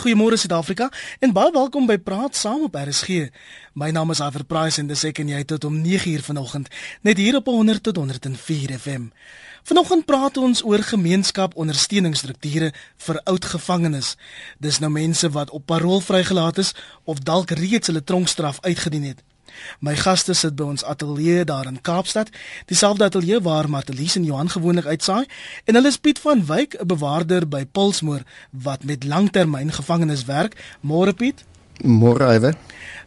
Goeiemôre Suid-Afrika en baie welkom by Praat Saam op RSG. My naam is Aver Price en dis ek en jy tot om 9uur vanoggend net hier op 100 tot 104 FM. Vanoggend praat ons oor gemeenskap ondersteuningsstrukture vir oud gevangenes. Dis nou mense wat op parol vrygelaat is of dalk reeds hulle tronkstraf uitgedien het. My gaste sit by ons ateljee daar in Kaapstad, dieselfde ateljee waar Martelies en Johan gewoonlik uitsaai, en hulle is Piet van Wyk, 'n bewaarder by Pulsmoor wat met langtermyn gevangenes werk. Môre Piet. Môre Iwe.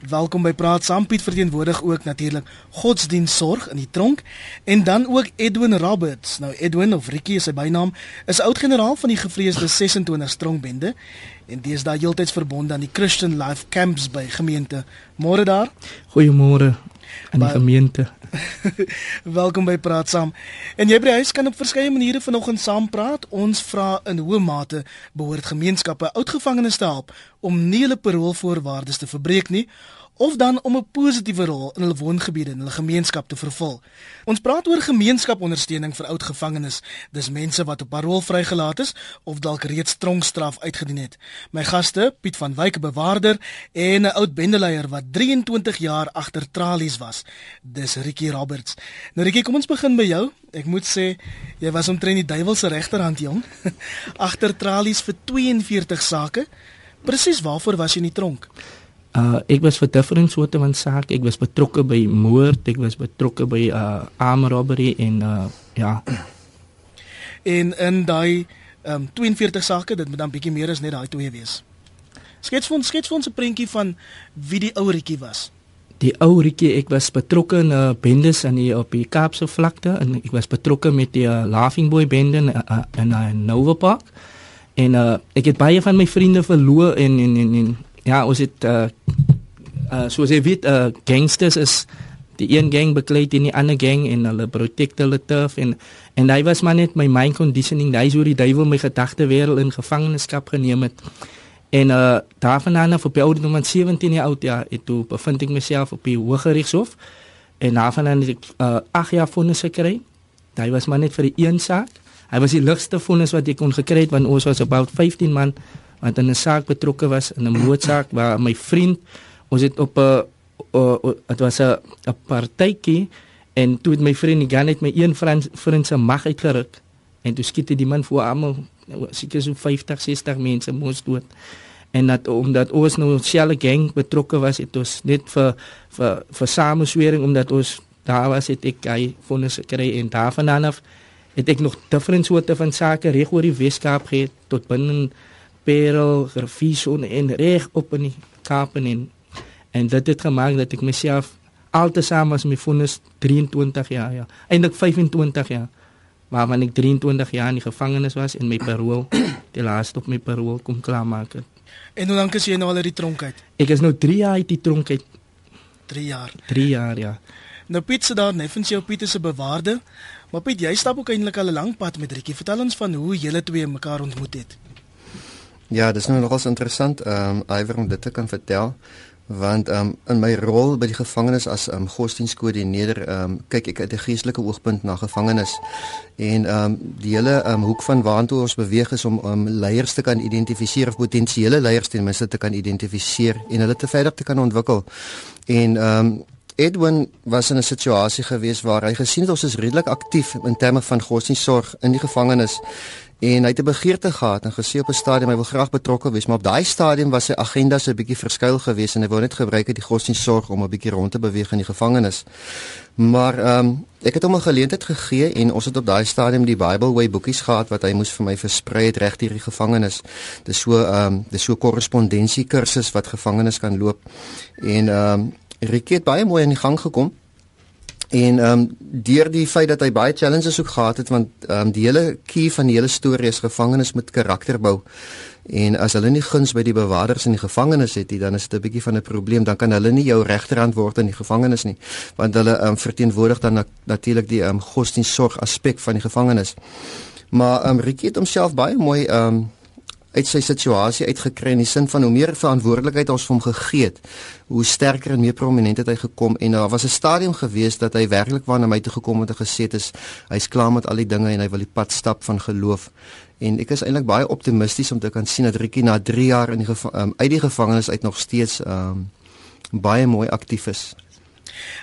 Welkom by Praat Saam Piet verteenwoordig ook natuurlik godsdiensorg in die tronk en dan ook Edwin Roberts. Nou Edwin of Ricky is sy bynaam, is oud-generaal van die gevreesde 26 stronkbende en deesdae heeltyds verbonde aan die Christian Life Camps by gemeente. Môre daar. Goeiemôre aan die gemeente. Welkom by Praat Saam. En jy by die huis kan op verskeie maniere vanoggend saam praat. Ons vra in hoe mate behoort gemeenskappe oudgevangenes te help om nie hulle paroolvoorwaardes te verbreek nie of dan om 'n positiewe rol in hulle woongebiede en hulle gemeenskap te vervul. Ons praat oor gemeenskapondersteuning vir oud gevangenes. Dis mense wat op parol vrygelaat is of dalk reeds tronkstraf uitgedien het. My gaste, Piet van Wyk, bewaarder en 'n oud bendeleier wat 23 jaar agter tralies was. Dis Ricky Roberts. Nou Ricky, kom ons begin by jou. Ek moet sê jy was omtrent die duiwel se regterhand jong. agter tralies vir 42 sake. Presies waarvoor was jy in die tronk? Uh ek was vir different soorte van sake. Ek was betrokke by moord, ek was betrokke by uh armed robbery en uh ja. En in daai um 42 sake, dit moet dan bietjie meer as net daai twee wees. Skets vir ons, skets vir ons 'n prentjie van wie die ou Rietjie was. Die ou Rietjie, ek was betrokke in 'n uh, bendes aan die op die Kaapse vlakte en ek was betrokke met die uh, Laughing Boy bende in uh, in uh, Nova Park. En uh ek het baie van my vriende verloor en en en, en ja, ons het uh, uh soos jy weet, uh gangsters is die een gang beklei teen die ander gang en hulle protect hulle turf en en hy was maar net my mind conditioning, hy sou die duiwel my gedagte wêreld in gevangenskap geneem het. En uh daarvan af op die ouderdom van 17 jaar oud ja, het toe bevind ek myself op die Hooggeregshof en daarvan aan het ek uh 8 jaar vonnis gekry. Hy was maar net vir die een saak. Hy was die ligste vonnis wat ek kon gekry het want ons was about 15 man wat in 'n saak betrokke was in 'n moordsaak waar my vriend ons het op 'n dit was 'n 'n partytjie en toe het my vriend die gun net my een vriend vriend se mag uitgeruk en toe skiet hy die man voor almal seker so 50 60 mense moes dood. En dat omdat ons nou 'n selle gang betrokke was het ons net vir vir vir sameswering omdat ons daar was het ek hy vonnis gekry en daarvan af het ek nog different soorte van sake reg oor die Weskaap gehad tot binne Parel, Grafieson en reg op in die Kaap en en dit het gemaak dat ek myself altesaam as my vonnis 23 jaar ja, eintlik 25 jaar waarvan ek 23 jaar in die gevangenis was en my parol die laaste op my parol kom klaar maak het. En hoe lank is jy nou al uit die tronk uit? Ek is nou 3 jaar uit die tronk uit. 3 jaar. 3 jaar ja. Nou Piet se daar neffens jou Piet is 'n bewaarder. Maar Piet, jy stap ook eintlik al 'n lang pad met Rikkie. Vertel ons van hoe julle twee mekaar ontmoet het. Ja, dis nou nogals interessant ehm um, iwer om dit te kan vertel want ehm um, in my rol by die gevangenis as ehm um, godsdienskoördineerder ehm um, kyk ek uit 'n geestelike oogpunt na gevangenis en ehm um, die hele ehm um, hoek van waartoe ons beweeg is om om um, leiers te kan identifiseer of potensiële leiers ten minste te kan identifiseer en hulle te verder te kan ontwikkel. En ehm um, Edwin was in 'n situasie gewees waar hy gesien het ons is redelik aktief in terme van godsdiensorg in die gevangenis en hy het 'n begeerte gehad en gesê op 'n stadium hy wil graag betrokke wees, maar op daai stadium was sy agenda so 'n bietjie verskuil geweest en hy wou net gebruik het die godsdiensorg om 'n bietjie rond te beweeg in die gevangenis. Maar ehm um, ek het hom 'n geleentheid gegee en ons het op daai stadium die Bible Way boekies gehad wat hy moes vir my versprei het reg deur die gevangenis. Dis so ehm um, dis so korrespondensie kursus wat gevangenes kan loop. En ehm um, Rikie het baie mooi in die gang gekom. En ehm um, deur die feit dat hy baie challenges ook gehad het want ehm um, die hele key van die hele storie is gevangenes met karakter bou. En as hulle nie guns by die bewakers in die gevangenis het nie, dan is dit 'n bietjie van 'n probleem. Dan kan hulle nie jou regterhand word in die gevangenis nie, want hulle ehm um, verteenwoordig dan na, natuurlik die ehm um, godsdiensorg aspek van die gevangenis. Maar ehm um, Rikie het homself baie mooi ehm um, uit sy situasie uitgekry in die sin van hoe meer verantwoordelikheid ons vir hom gegee het, hoe sterker en meer prominent het hy gekom en daar was 'n stadium gewees dat hy werklik waar na my toe gekom het en gesê het is hy's klaar met al die dinge en hy wil die pad stap van geloof. En ek is eintlik baie optimisties om te kan sien dat Rikkie na 3 jaar in die um, uit die gevangenis uit nog steeds um, baie mooi aktief is.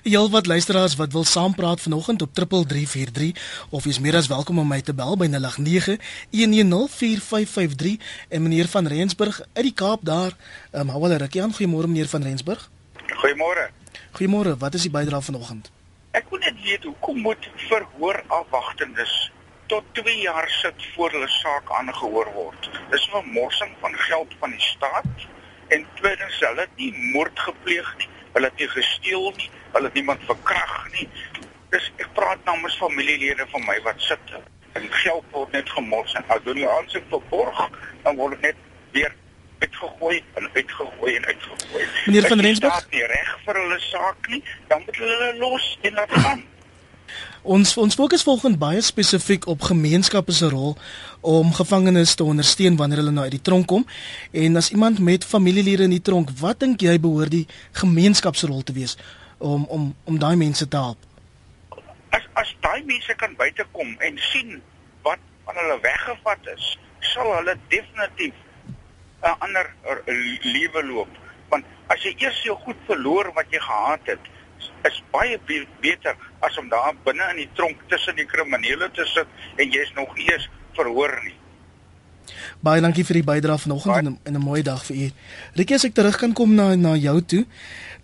Heel wat luisteraars wat wil saampraat vanoggend op 3343 of jy's meer as welkom om my te bel by 0891104553 en meneer van Rensburg uit die Kaap daar. Ehm um, hou hulle rukkie aan. Goeiemôre meneer van Rensburg. Goeiemôre. Goeiemôre. Wat is die bydrae vanoggend? Ek wil net weet hoekom moet verhoor afwagtendes tot 2 jaar sit voor hulle saak aangehoor word. Dis 'n morsing van geld van die staat en tweedens hulle het nie moord gepleeg nie hulle het nie gesteel nie, hulle het niemand verkrag nie. Dis ek praat namens familielede van my wat sit en geld word net gemors en as hulle aansoek verborg, dan word dit net weer uitgegooi en uitgegooi en uitgegooi. Meneer van Rensburg, is nie reg vir hulle saak nie, dan moet hulle los en laat gaan. Ons ons fokus volgens baie spesifiek op gemeenskappe se rol om gevangenes te ondersteun wanneer hulle nou uit die tronk kom. En as iemand met familielede in die tronk, wat dink jy behoort die gemeenskap se rol te wees om om om daai mense te help? As as daai mense kan buitekom en sien wat van hulle weggevat is, sal hulle definitief 'n ander lewe loop. Want as jy eers jou goed verloor wat jy gehad het, is baie be beter as om daar binne in die tronk tussen die kriminele te sit en jy's nog eens verhoor nie. Baie dankie vir die bydrae vanoggend en 'n mooi dag vir u. Rikie, as ek terug kan kom na na jou toe.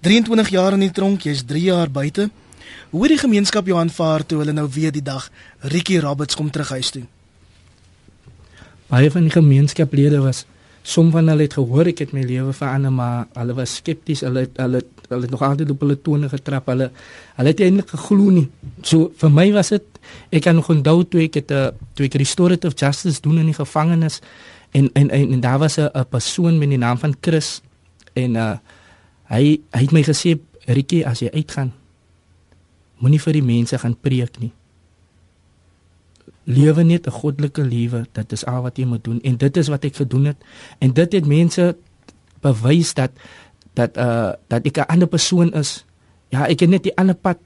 23 jaar in die tronk, jy's 3 jaar buite. Hoe het die gemeenskap jou aanvaar toe hulle nou weer die dag Rikie Roberts kom terug huis toe? Baie van die gemeenskaplede was som van hulle het gehoor ek het my lewe verander maar hulle was skepties hulle het, hulle hulle het nog altyd op hulle tone getrap. Hulle hulle het eintlik geglo nie. So vir my was dit ek kan nog onthou toe ek het uh, toe ek restorative justice doen in die gevangenis en en en, en daar was 'n persoon met die naam van Chris en uh, hy hy het my gesê Rietjie as jy uitgaan moenie vir die mense gaan preek nie. Lewe net 'n goddelike lewe dit is al wat jy moet doen. En dit is wat ek gedoen het. En dit het mense bewys dat dat uh dat ek 'n ander persoon is. Ja ek het net die ander pad.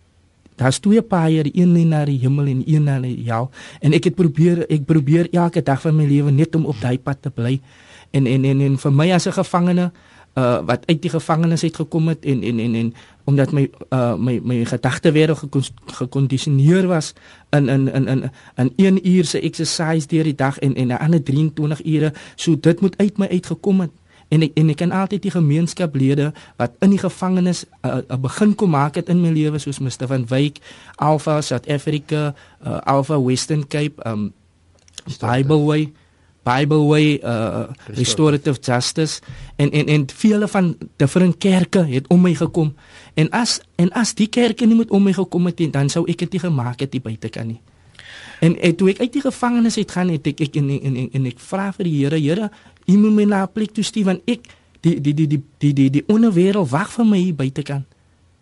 Daar's twee paaie die een lei na die hemel en een na die hel. En ek het probeer ek probeer elke dag van my lewe net om op daai pad te bly. En en en, en vir my as 'n gevangene uh wat uit die gevangenis uit gekom het en en en en omdat my uh my my gedagte weer gekondisioneer was in in in in in 1 uur se exercise deur die dag en en 'n ander 23 ure so dit moet uit my uitgekom het en ek en ek kan altyd die gemeenskaplede wat in die gevangenis 'n uh, uh, begin kom maak het in my lewe soos Mr van Wyk Alpha South Africa uh, Alpha Western Cape um Bible Way Bible Way uh Restorative. Justice. En en en vele van different kerke het om my gekom. En as en as die kerke nie met om my gekom het dan sou ek dit gemaak het die buitekant nie. En, en toe ek uit die gevangenis uit gaan het ek ek en en, en, en ek vra vir die Here, Here, U moet my na 'n plek toe stuur want ek die die die die die die die onderwêreld wag vir my hier buitekant.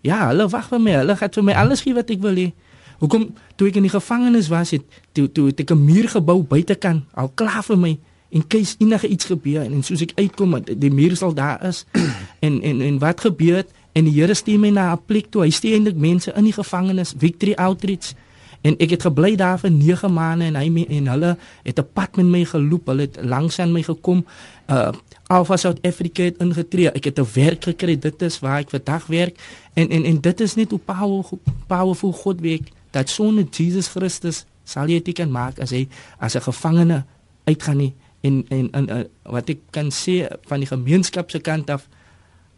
Ja, hulle wag vir my. Hulle gaan vir my alles gee wat ek wil hê. Hoekom toe ek in die gevangenis was het toe toe het ek 'n muur gebou buitekant al klaar vir my en keis enige iets gebeur en, en soos ek uitkom die muur sal daar is en en en wat gebeur en die Here stuur my na 'n plek toe hy stuur eintlik mense in die gevangenis Victory Outreach en ek het gebly daar vir 9 maande en hy en hulle het 'n pad met my geloop. Hulle het langs aan my gekom. Uh Alpha South Africa het ingetree. Ek het 'n werk gekry. Dit is waar ek vandag werk. En en en dit is net hoe powerful powerful God werk dat sonder Jesus Christus sal jy dit kan maak as hy as 'n gevangene uitgaan nie. En en, en, en wat ek kan sê van die gemeenskap se kant af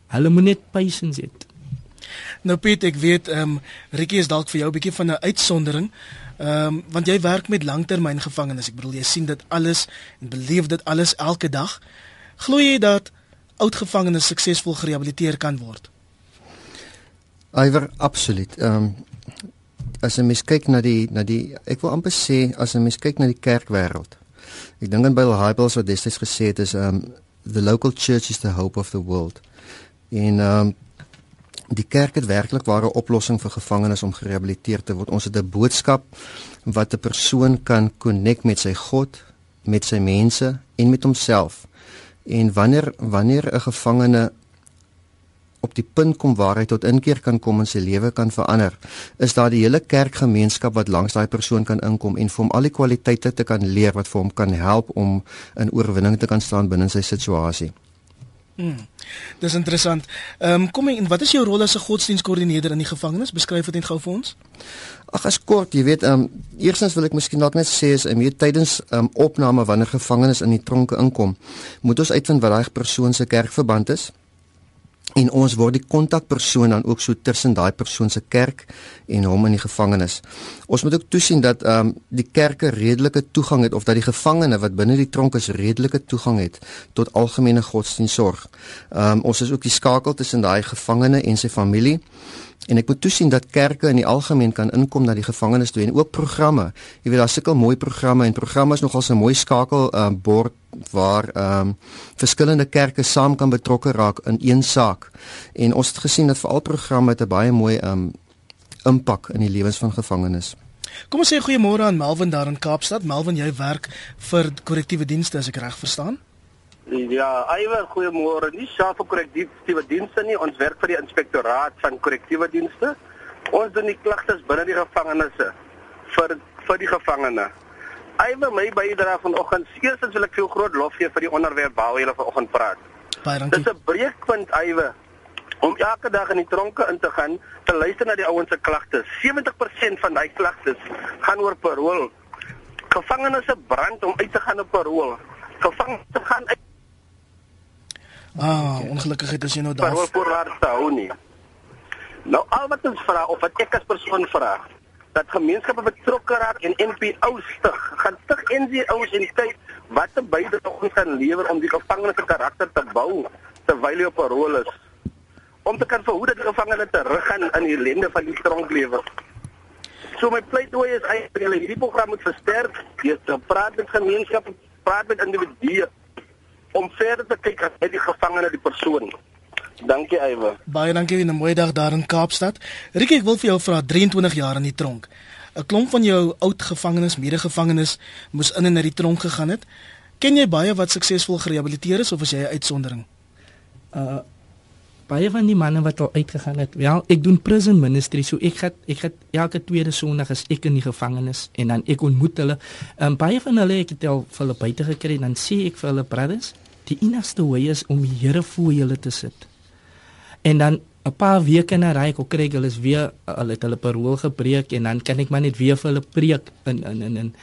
hulle moet net patience hê. Nou Piet, ek weet ehm um, Ricky is dalk vir jou 'n bietjie van 'n uitsondering. Ehm um, want jy werk met langtermyngevangenes. Ek bedoel jy sien dit alles en beleef dit alles elke dag. Glo jy dat oud gevangenes suksesvol gerehabiliteer kan word? Iwer absoluut. Ehm um, as 'n mens kyk na die na die ek wil amper sê as 'n mens kyk na die kerkwêreld. Ek dink aan Bill Hybels wat destyds gesê het is um the local church is the hope of the world. En um die kerk het werklik ware oplossing vir gevangenes om gerehabiliteer te word. Ons het 'n boodskap wat 'n persoon kan connect met sy God, met sy mense en met homself. En wanneer wanneer 'n gevangene op die punt kom waar hy tot inkeer kan kom en sy lewe kan verander, is daar die hele kerkgemeenskap wat langs daai persoon kan inkom en vir hom al die kwaliteite te kan leer wat vir hom kan help om in oorwinning te kan staan binne sy situasie. Hmm. Dis interessant. Ehm um, kom en wat is jou rol as 'n godsdienstkoördineerder in die gevangenis? Beskryf dit net gou vir ons. Ag as kort, jy weet, ehm um, eerstens wil ek miskien dalk net sê as jy tydens ehm um, opname wanneer gevangenes in die tronke inkom, moet ons uitvind wat daai persoon se kerkverband is en ons word die kontakpersoon dan ook so tussen daai persoon se kerk en hom in die gevangenis. Ons moet ook toesien dat ehm um, die kerke redelike toegang het of dat die gevangene wat binne die tronk is redelike toegang het tot algemene godsdiensorg. Ehm um, ons is ook die skakel tussen daai gevangene en sy familie. En ek moet toesien dat kerke in die algemeen kan inkom na die gevangenes toe en ook programme. Jy weet daar's sulke mooi programme en programme is nogal 'n mooi skakel uh, bord waar ehm um, verskillende kerke saam kan betrokke raak in een saak. En ons het gesien dat veral programme het 'n baie mooi ehm um, impak in die lewens van gevangenes. Kom ons sê goeiemôre aan Melvin daar in Kaapstad. Melvin, jy werk vir korrektiewe dienste as ek reg verstaan? Ja, Iwer, goeiemôre. Nie self vir korrektiewe dienste nie, ons werk vir die inspektoraat van korrektiewe dienste. Ons doen die klagtes binne die gevangenisse vir vir die gevangene. Iwer, my bydra vanoggend, eerstens wil ek veel groot lof gee vir die onderwerp waaroor julle vanoggend praat. Baie dankie. Dit is 'n breekpunt, Iwer, om elke dag in die tronke in te gaan te luister na die ouens se klagtes. 70% van daai klagtes gaan oor parol. Gevangenes brand om uit te gaan op parol. Gevangenes gaan uit Ah, ongelukkigheid as jy nou daar. Waar te hou nie. Nou al wat ons vra of wat ek as persoon vra, dat gemeenskappe betrokke raak en NPO's stig, gaan stig NGO's en kyk wat 'n bydrae ons kan lewer om die gevangenes se karakter te bou terwyl hy op 'n rol is. Om te kan verhoed dat die gevangene teruggaan in die ellende van die tronklewe. So my pleitooi is eintlik hierdie program moet versterk, jy praat met gemeenskappe, praat met individue om verder te kyk as uit die gevangene die persoon. Dankie Eywe. Baie dankie en 'n mooi dag daar in Kaapstad. Riek ek wil vir jou vra 23 jaar in die tronk. 'n Klomp van jou oud gevangenes, medegevangenes moes in en uit die tronk gegaan het. Ken jy baie wat suksesvol gerehabiliteer is of is jy 'n uitsondering? Uh baie van die manne wat al uitgegaan het. Wel, ek doen prison ministry, so ek gaan ek gaan elke tweede Sondag as ek in die gevangenis en dan ek ontmoet hulle. Um baie van hulle ek het al vir hulle buite gekry en dan sê ek vir hulle brothers, die enigste way is om die Here voor julle te sit. En dan 'n paar weke na ry ek kry ek hulle is weer hulle het hulle parol gebreek en dan kan ek maar net weer vir hulle preek in in in in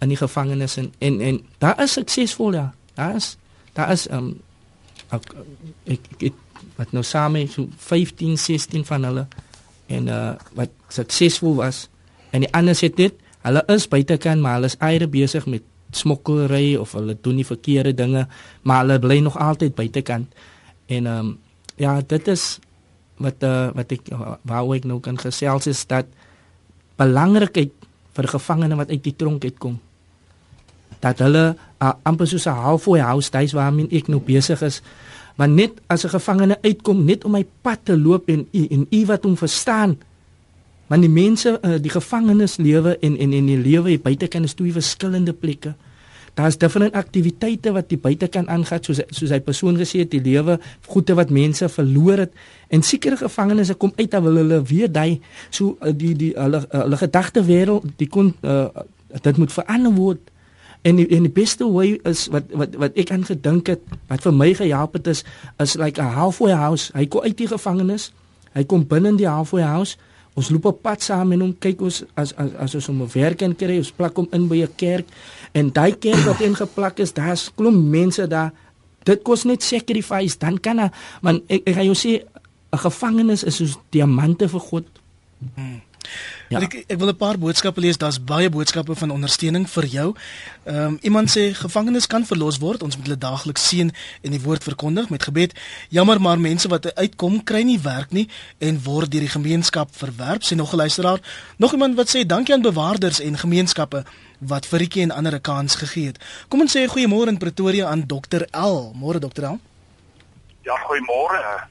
in die gevangenis en en, en daar is suksesvol ja. Daar is daar is um ek ek, ek wat nou saam so 15 16 van hulle en uh wat suksesvol was en die ander sê dit hulle is buitekant maar hulle is eie besig met smokkelry of hulle doen nie verkeerde dinge, maar hulle bly nog altyd buitekant. En ehm um, ja, dit is wat uh, wat ek wou ek nou kan gesels is dat belangrikheid vir gevangene wat uit die tronk uitkom. Dat hulle uh, amper soos 'n halfway house tuis waarmee ek nou besig is, maar net as 'n gevangene uitkom net om my pad te loop en en u wat hom verstaan Want die mense, uh, die gevangenes lewe en en en die lewe buitekant is twee verskillende plekke. Daar's different aktiwiteite wat die buitekant aangaan soos soos hy persoon gesê het, die lewe, goede wat mense verloor het en sekere gevangenes kom uit dat hulle weer daai so uh, die die hulle hulle gedagte wêreld, die kon uh, dit moet verander word. En die, en die beste way is wat wat wat ek aan gedink het, wat vir my gehelp het is is like a halfway house. Hy kom uit die gevangenis. Hy kom binne in die halfway house Ons loop op pad saam en hom kyk ons as as as ons om 'n werk in kry, ons plak hom in by 'n kerk en daai kerk wat ingeplak is, daar's klomp mense daar. Dit kos net sacrifice, dan kan hy, man ek, ek gaan jou sê 'n gevangenis is soos diamante vir God. Hmm. Ja. Ek ek wil 'n paar boodskappe lees. Daar's baie boodskappe van ondersteuning vir jou. Ehm um, iemand sê gevangenes kan verlos word. Ons moet hulle daagliks sien en die woord verkondig met gebed. Jammer maar mense wat uitkom kry nie werk nie en word deur die gemeenskap verwerp. Sê nog 'n luisteraar. Nog iemand wat sê dankie aan bewaarders en gemeenskappe wat vir Rietjie en ander 'n kans gegee het. Kom ons sê goeiemôre in Pretoria aan Dr L. Môre Dr L. Ja, goeiemôre.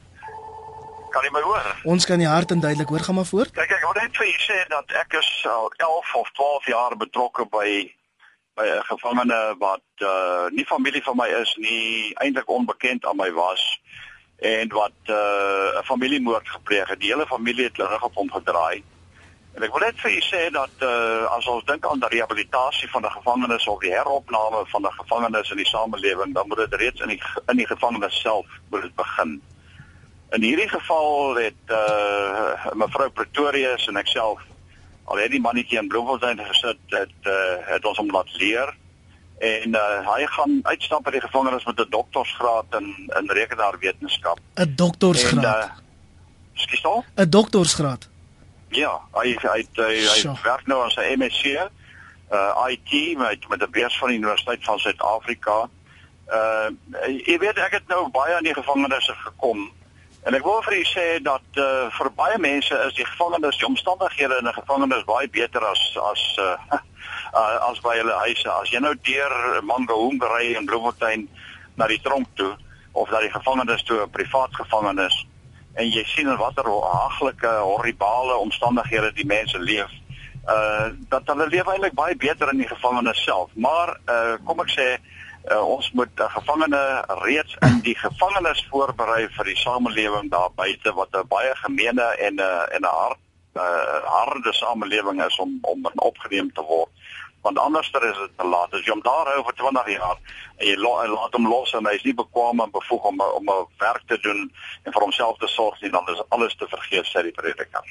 Kan jy my hoor? Ons kan die hart en duidelik hoor, gaan maar voort. Kyk, ek wil net vir u sê dat ek is al 11 of 12 jaar betrokke by by 'n gevangene wat uh nie familie van my is nie, eintlik onbekend aan my was en wat uh 'n familiemoord gepleeg het. Die hele familie het rug op hom gedraai. En ek wil net vir u sê dat uh as ons dink aan die rehabilitasie van 'n gevangenes of die heropname van 'n gevangenes in die samelewing, dan moet dit reeds in die in die gevangenis self moet dit begin. In hierdie geval het uh mevrou Pretorius en ek self al het die mannetjie in Bloemfontein gesit het uh, het ons hom laat leer en uh, hy gaan uitstap by die gevangenis met 'n doktorsgraad in in rekenaarwetenskap. 'n Doktorsgraad. Skus uh, 'n Doktorsgraad. Ja, hy hy hy, hy Sjoe. werk nou as 'n MSc uh IT met met 'n beurs van die Universiteit van Suid-Afrika. Uh jy weet ek het nou baie aan die gevangenisse gekom en ek wil vir u sê dat uh vir baie mense is die gevangenis, die omstandighede in 'n gevangenis baie beter as as uh, uh as by hulle huise. As jy nou deur Mangaung ry in Bloemfontein na die tronk toe of na die gevangenis toe, 'n privaat gevangenis en jy sien in watter haglike horribale omstandighede die mense leef uh dat hulle leef eintlik baie beter in die gevangenis self maar uh kom ek sê uh, ons moet 'n gevangene reeds in die gevangenis voorberei vir die samelewing daar buite wat 'n baie gemeene en 'n en 'n hard uh, harde samelewing is om om opgeneem te word want anders is dit te laat as jy hom daar hou vir 20 jaar en jy laat hom los en hy is nie bekwame en bevoeg om om 'n werk te doen en vir homself te sorg nie dan is alles te vergeef sê die prediker.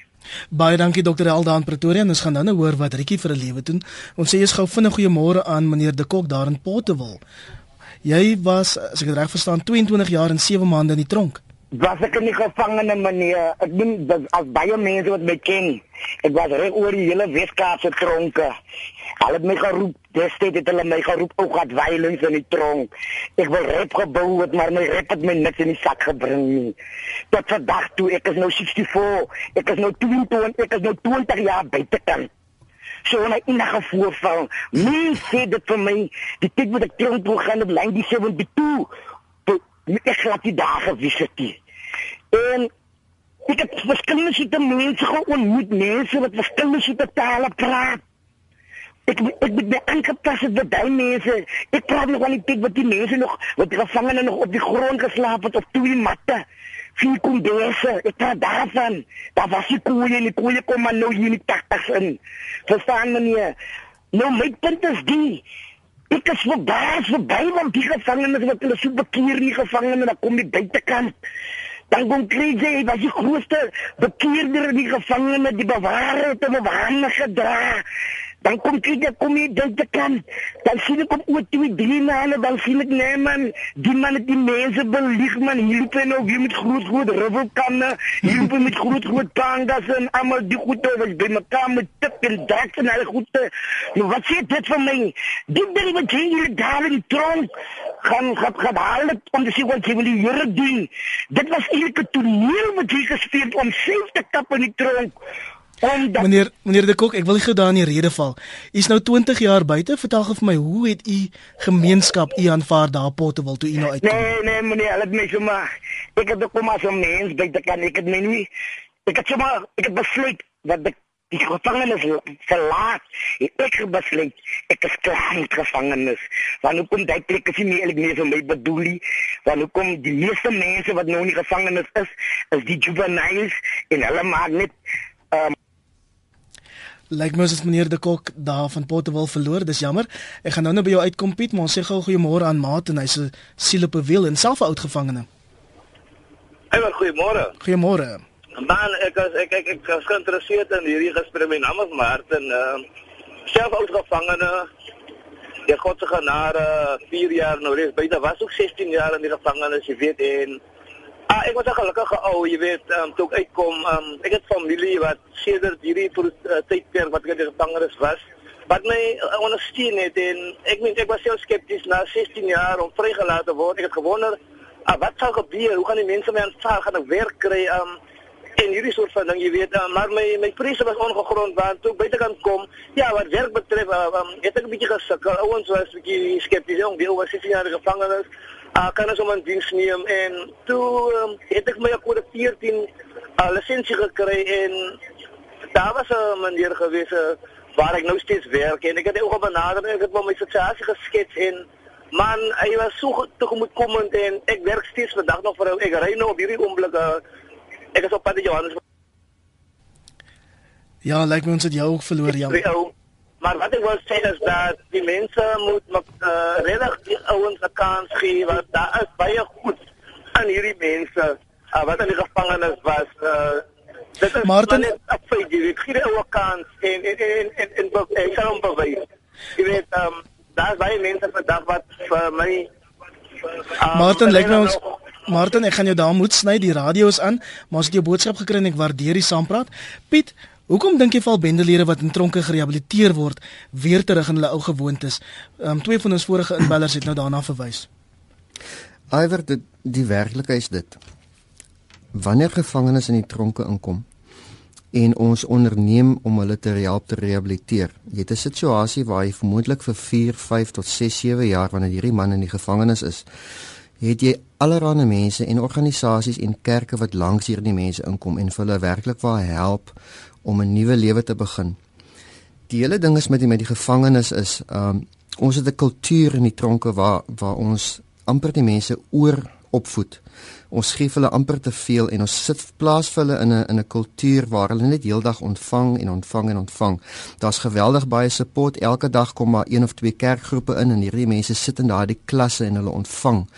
Baie dankie dokter Elda in Pretoria en ons gaan nou nou hoor wat Rietjie vir 'n lewe doen. Ons sê eers gou vinnig goeiemôre aan meneer De Kok daar in Potterwil. Jy was as ek dit reg verstaan 22 jaar en 7 maande in die tronk. Was ek in die gevangene meneer? Ek doen dit as baie mense wat my ken. Ek was reg oor die hele Weskaapse tronke. Hulle het my geroep, destyds het hulle my geroep ou gat violence in die tronk. Ek wil rap gebou het, maar my rap het my niks in die sak gebring nie. Tot vandag toe, ek is nou 64, ek is nou 22, ek is nou 20 jaar buitekant. So en in 'n voorval, mens sê dit vir my, die tyd wat ek tronk toe gaan op lyn die 72, toe ek glad die dae gevisit het. En ek het verskillende soorte mense geontmoet, mense wat verskillende soorte tale praat. Ek ek het my aangepas het met daai mense. Ek praat nog aan die tyd wat die mense nog wat die gevangene nog op die grond geslaap het op twee matte. Vier kondese. Ek praat daarvan. Daar was die koeie en die koeie kom maar nou hier in die taktas in. Verstaan meneer? Nou my punt is die Ek is verbaas verby want die gevangenes wat hulle so bekeer nie gevangene dan kom die buitekant. Dan kom Crazy, was die grootste bekeerder in die gevangene, die bewaarder het 'n bewaarde gedra. Dan kom kyk ek kom hier dink te kan. Dan sien ek op oor twee drie maande dan sien ek nee man, die man die mense belieg man. Hier loop hy nou weer met groot groot ribbelkanne. Hier loop hy met groot groot pangas en almal die goede was by mekaar met tip en dak en al goede. Nou wat sê dit vir my? Dit ding wat jy hier daar in tronk gaan gaan gaan haal het om te sê wat jy wil Here doen. Dit was eintlik 'n toneel wat jy gespeel om self te kap in die tronk. En dat Meneer meneer De Kok, ek wil nie gou daar in die rede val. U is nou 20 jaar buite. Vertel gou vir my, hoe het u gemeenskap u aanvaar daar op Potterwil toe u nou uitkom? Nee, nee meneer, hulle het my sommer ek het ook kom as 'n mens by te kan ek het my nie ek het sommer ek het besluit dat ek die gevangenis verlaat. Ek het besluit ek is klaar met gevangenis. Want hoe kom daai plek is nie eintlik meer vir my bedoel nie. Want hoe kom die meeste mense wat nou in die gevangenis is, is die juveniles en hulle maak net Lyk my as meneer De Kok daar van Potterwil verloor. Dis jammer. Ek gaan nou nou by jou uitkom Piet, maar ons sê gou goeiemôre aan Maat en hy's 'n siel op 'n wiel en self 'n oud gevangene. Hey, goeiemôre. Goeiemôre. Man, ek is ek ek ek is geïnteresseerd in hierdie gesprek. My naam is Martin. Ehm uh, self oud gevangene. Die God se genade 4 jaar nou reeds buite was ook 16 jaar in die gevangenis, jy weet en ah ek was 'n gelukkige ou, jy weet, um, toe ek uitkom, um, ek het familie wat sedert hierdie uh, tydperk wat ek in gevangenis was, wat my uh, ondersteun het en ek meen ek was self skepties na 16 jaar om vrygelaat te word. Ek het gewonder ah, wat sal gebeur? Hoe gaan die mense my aanvaar? Gaan ek werk kry? Um, en hierdie soort van ding, jy weet, uh, maar my my vrese was ongegrond want toe ek buitekant kom, ja, wat werk betref, uh, um, het ek 'n bietjie gesukkel. Ouens was 'n bietjie skepties, jong, die oor 16 jaar in die gevangenis. Uh, kan ons om in diens neem? En toe um, het ek my kode 14 uh, lisensie gekry en daar was 'n meneer gewees 'n waar ek nou steeds werk en ek het ook benader en ek het my situasie geskets en man hy was so tegemoetkomend en ek werk steeds vandag nog vir hom. Ek ry nou op hierdie oomblik uh, ek is op pad na Johannesburg. Ja, lyk like my ons het jou ook verloor jammer. Ja, maar wat ek wil sê is dat die mense moet uh, reddig die ouens 'n kans gee want daar is baie goed aan hierdie mense uh, wat in die gevangenis was. Uh, dit is Martin, ek sê jy gee die ouens kans en en en en en ek kan hom bewys. Jy weet, ehm um, daar is baie mense vandag wat vir my uh, Martin, lyk my ons Martin, ek gaan jou daar moet sny, die radio is aan, maar as jy jou boodskap gekry en ek waardeer die saampraat. Piet, Hoekom dink jy val bendelede wat in tronke gerehabiliteer word weer terug in hulle ou gewoontes? Ehm um, twee van ons vorige inbellers het nou daarna verwys. Iwer dit die werklikheid is dit. Wanneer gevangenes in die tronke inkom en ons onderneem om hulle te help te rehabiliteer. Jy het 'n situasie waar jy vermoedelik vir 4, 5 tot 6, 7 jaar wanneer hierdie man in die gevangenis is, het jy allerlei mense en organisasies en kerke wat langs hierdie mense inkom en vir hulle werklik waar help om 'n nuwe lewe te begin. Die hele ding is met die met die gevangenes is, um ons het 'n kultuur in die tronke waar waar ons amper die mense oor opvoed ons gee hulle amper te veel en ons sit plaas vir hulle in 'n in 'n kultuur waar hulle net heeldag ontvang en ontvang en ontvang. Daar's geweldig baie support. Elke dag kom maar een of twee kerkgroepe in en hierdie mense sit in daardie klasse en hulle ontvang.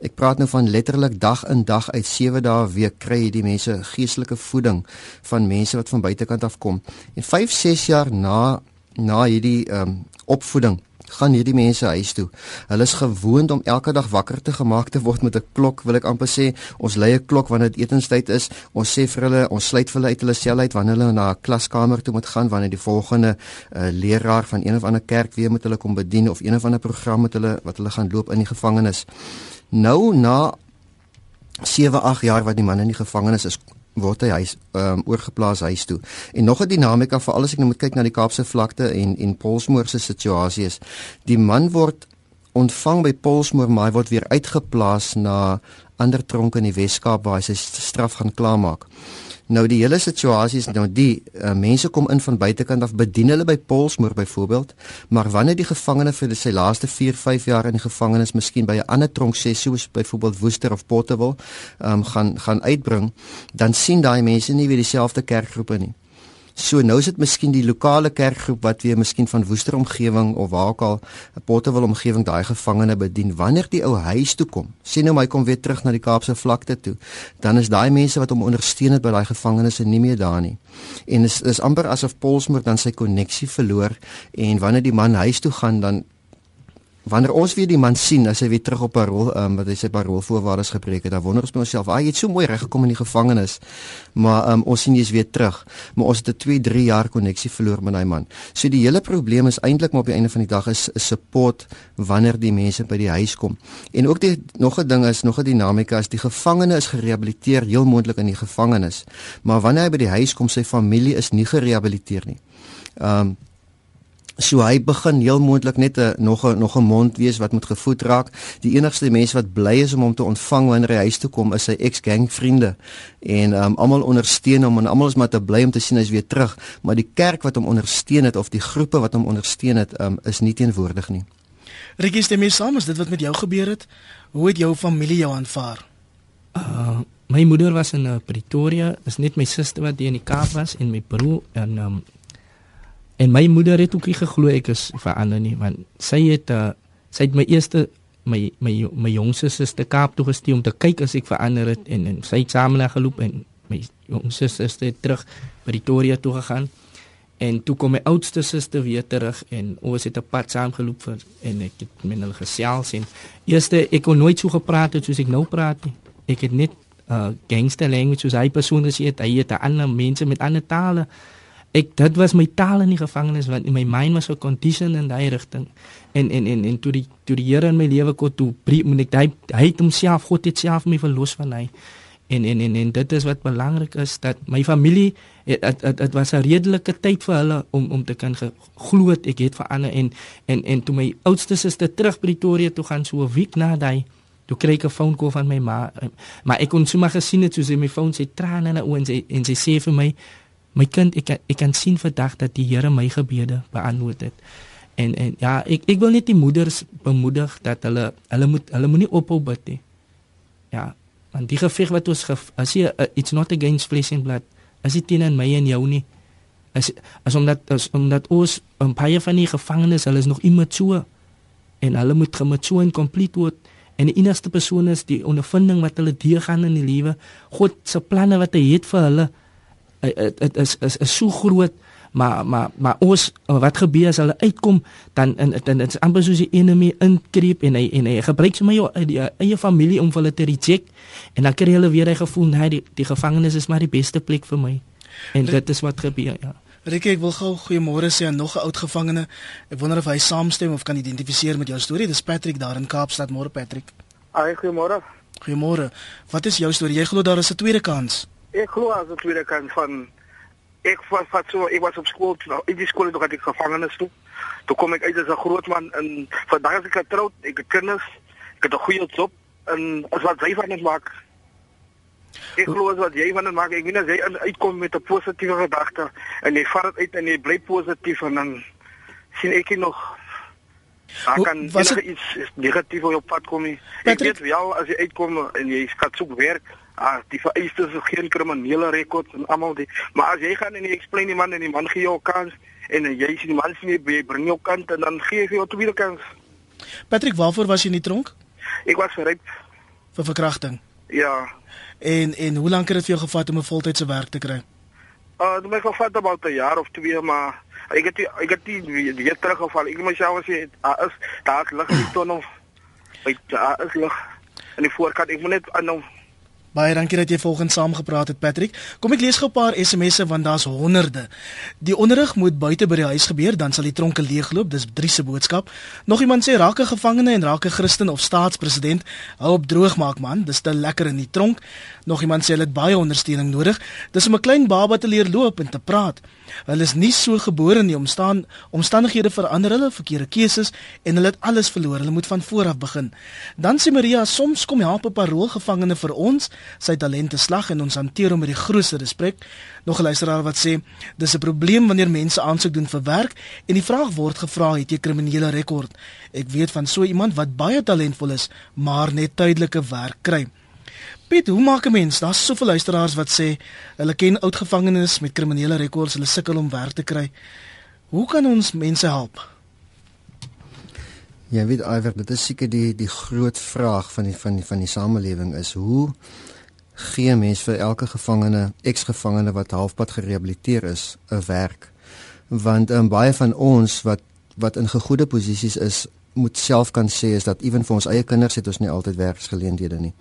Ek praat nou van letterlik dag in dag uit 7 dae 'n week kry hierdie mense geestelike voeding van mense wat van buitekant af kom. En 5, 6 jaar na na hierdie ehm um, opvoeding gaan hierdie mense huis toe. Hulle is gewoond om elke dag wakker te gemaak te word met 'n klok, wil ek amper sê. Ons lei 'n klok wanneer dit etenstyd is. Ons sê vir hulle, ons sluit vir hulle uit hulle sel uit wanneer hulle na 'n klaskamer toe moet gaan wanneer die volgende uh, leraar van een of ander kerk weer met hulle kom bedien of een of ander program met hulle wat hulle gaan loop in die gevangenis. Nou na 7, 8 jaar wat die man in die gevangenis is, word hy huis um, oorgeplaas huis toe. En nog 'n dinamika vir alles ek nou moet kyk na die Kaapse vlakte en en Polsmoor se situasie is. Die man word ontvang by Polsmoor, maar hy word weer uitgeplaas na ander tronke in die Wes-Kaap waar hy sy straf gaan klaarmaak. Nou die hele situasie is nou die uh, mense kom in van buitekant af bedien hulle by Polsmoor byvoorbeeld, maar wanneer die gevangene vir sy laaste 4, 5 jaar in die gevangenis miskien by 'n ander tronk sê soos byvoorbeeld Woester of Potterville, um, gaan gaan uitbring, dan sien daai mense nie weer dieselfde kerkgroepe nie. So nou is dit miskien die lokale kerkgroep wat weer miskien van Woester omgewing of waar ook al 'n Potterwil omgewing daai gevangene bedien. Wanneer die ou huis toe kom, sien nou my kom weer terug na die Kaapse vlakte toe, dan is daai mense wat hom ondersteun het by daai gevangenes nie meer daar nie. En is is amper asof Polsmoor dan sy koneksie verloor en wanneer die man huis toe gaan dan wanneer ons weer die man sien as hy weer terug op parol, ehm um, wat hy sy parol voorwaardes gepreek het, dan wonder ons by onsself, "Ag, jy het so mooi reg gekom in die gevangenis." Maar ehm um, ons sien jy's weer terug, maar ons het 'n 2, 3 jaar koneksie verloor met daai man. So die hele probleem is eintlik maar op die einde van die dag is 'n support wanneer die mense by die huis kom. En ook die nog 'n ding is, nog 'n dinamika is die gevangene is gerehabiliteer heel moontlik in die gevangenis. Maar wanneer hy by die huis kom, sy familie is nie gerehabiliteer nie. Ehm um, So hy begin heel moontlik net 'n nog 'n nog 'n mond wees wat moet gevoed raak. Die enigste mense wat bly is om hom te ontvang wanneer hy huis toe kom is sy ex-gang vriende. En um, almal ondersteun hom en almal is maar te bly om te sien hy's weer terug, maar die kerk wat hom ondersteun het of die groepe wat hom ondersteun het, um, is nie teenwoordig nie. Ricky, stem jy saam met dit wat met jou gebeur het? Hoe het jou familie jou aanvaar? Uh, my moeder was in uh, Pretoria, is net my suster wat hier in die Kaap was en my broer en um, En my moeder het ook nie geglo ek is verander nie want sy het uh, sy het my eerste my my my jongste suster Kaap toe gestuur om te kyk as ek verander het en, en sy het saam na geloop en my jongste suster het terug Pretoria toe gegaan. En toe kom my oudste suster weer terug en ons het 'n pad saam geloop vir en ek het met hulle gesels en eerste ek kon nooit so gepraat het soos ek nou praat nie. Ek het net uh, gangster language soos hy persoon gesê het hy het ander mense met ander tale ek dit was my taal in die gevangenis want my mind was so conditioned in daai rigting en en en en toe die toe die Here in my lewe kom toe moet ek hy hy het homself God het self my verlos van hy. En en en en dit is wat belangrik is dat my familie dit was 'n redelike tyd vir hulle om om te kan glo ek het verander. En en en toe my oudste suster terug Pretoria toe gaan so 'n week na daai toe kry ek 'n phone call van my ma. Maar ek kon sommer gesien het soos hy my foon sê trane in haar oë en sy en sy sê vir my my kind ek ek kan sien vandag dat die Here my gebede beantwoord het. En en ja ek ek wil net die moeders bemoedig dat hulle hulle moet hulle moenie ophou bid nie. Ja want die geveg wat ons gef, as jy uh, it's not against flesh and blood as dit teen my en jou nie as as omdat as omdat ons 'n paar van die gevangenes hulle is nog immature en hulle moet gemature en complete word en die enigste persoon is die ondervinding wat hulle deurgaan in die lewe God se planne wat hy het vir hulle dit is is is so groot maar maar maar ons wat gebeur as hulle uitkom dan in dit is amper soos die enemy inkreep en hy en hy gebruik sommer jou eie familie om hulle te reject en dan kry hulle weer hy gevoel nee die, die gevangenis is maar die beste plek vir my en dit is wat gebeur ja Rikke, ek wil gou goeiemôre sê aan nog 'n oud gevangene. Ek wonder of hy saamstem of kan identifiseer met jou storie. Dis Patrick daar in Kaapstad. Môre Patrick. Ai, goeiemôre. Goeiemôre. Wat is jou storie? Jy glo daar is 'n tweede kans. Ek glo as 'n tweede kans van ek was wat so ek was op skool, nou, in die skool toe ek gevangenes toe. Toe kom ek uit as 'n groot man en vandag as ek getroud, ek het kinders, ek het 'n goeie job en as wat jy van dit maak Ek glo as wat jy van dit maak, ek weet as jy uitkom met 'n positiewe gedagte en jy vat dit uit en jy bly positief en dan sien ek nog Daar kan het... iets negatief op jou pad kom nie. Ek weet wel as jy uitkom en jy gaan soek werk, ah die vereistes is geen kriminele rekord en almal die maar as jy gaan en jy explain die man en die man gee jou kans en jy sien die man sien jy bring jou kant en dan gee jy jou tweede kans. Patrick, waarvoor was jy in die tronk? Ek was geryp vir verkrachting. Ja. En en hoe lank het dit vir jou gevat om 'n voltydse werk te kry? Uh, dit het gevat about 'n jaar of twee, maar ek het die, ek het die weer teruggeval. Ek moet self sê, daar is daar lig in die tunnel. Daar is lig in die voorkant. Ek moet net aanhou Baie dankie dat jy volgens saamgepraat het Patrick. Kom ek lees gou 'n paar SMS'e want daar's honderde. Die onderrig moet buite by die huis gebeur, dan sal die tronke leegloop. Dis Drie se boodskap. Nog iemand sê raak 'n gevangene en raak 'n Christen of staatspresident, hou op droog maak man, dis te lekker in die tronk. Nog iemand sê hulle het baie ondersteuning nodig. Dis om 'n klein baba te leer loop en te praat. Hulle is nie so gebore nie, omstaan omstandighede verander hulle, verkeerde keuses en hulle het alles verloor. Hulle moet van voor af begin. Dan sê Maria, soms kom help 'n paroolgevangene vir ons sy talente slag en ons hanteer hom met die grootste respek. Nog 'n luisteraar wat sê dis 'n probleem wanneer mense aansoek doen vir werk en die vraag word gevra het jy kriminele rekord. Ek weet van so iemand wat baie talentvol is, maar net tydelike werk kry. Piet, hoe maak 'n mens? Daar's soveel luisteraars wat sê hulle ken oud gevangenes met kriminele rekords, hulle sukkel om werk te kry. Hoe kan ons mense help? Ja, weet Iver, dit is seker die die groot vraag van die van die van die samelewing is hoe gee mens vir elke gevangene, eksgevangene wat halfpad gerehabiliteer is, 'n werk. Want um, baie van ons wat wat in gegoede posisies is, moet self kan sê is dat ewen vir ons eie kinders het ons nie altyd werksgeleenthede nie.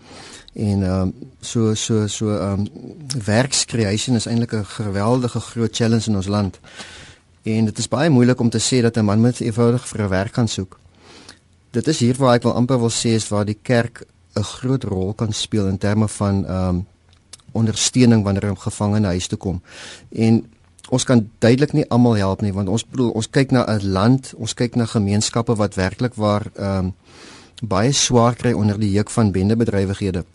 En ehm um, so so so ehm um, werkscreation is eintlik 'n geweldige groot challenge in ons land. En dit is baie moeilik om te sê dat 'n man met eenvoudig vir 'n werk kan soek. Dit is hier waar ek wil amper wil sê is waar die kerk 'n groot rol kan speel in terme van ehm um, ondersteuning wanneer 'n gevangene huis toe kom. En ons kan duidelik nie almal help nie want ons bedoel ons kyk na 'n land, ons kyk na gemeenskappe wat werklik waar ehm um, baie swaar kry onder die juk van bendebedrywighede.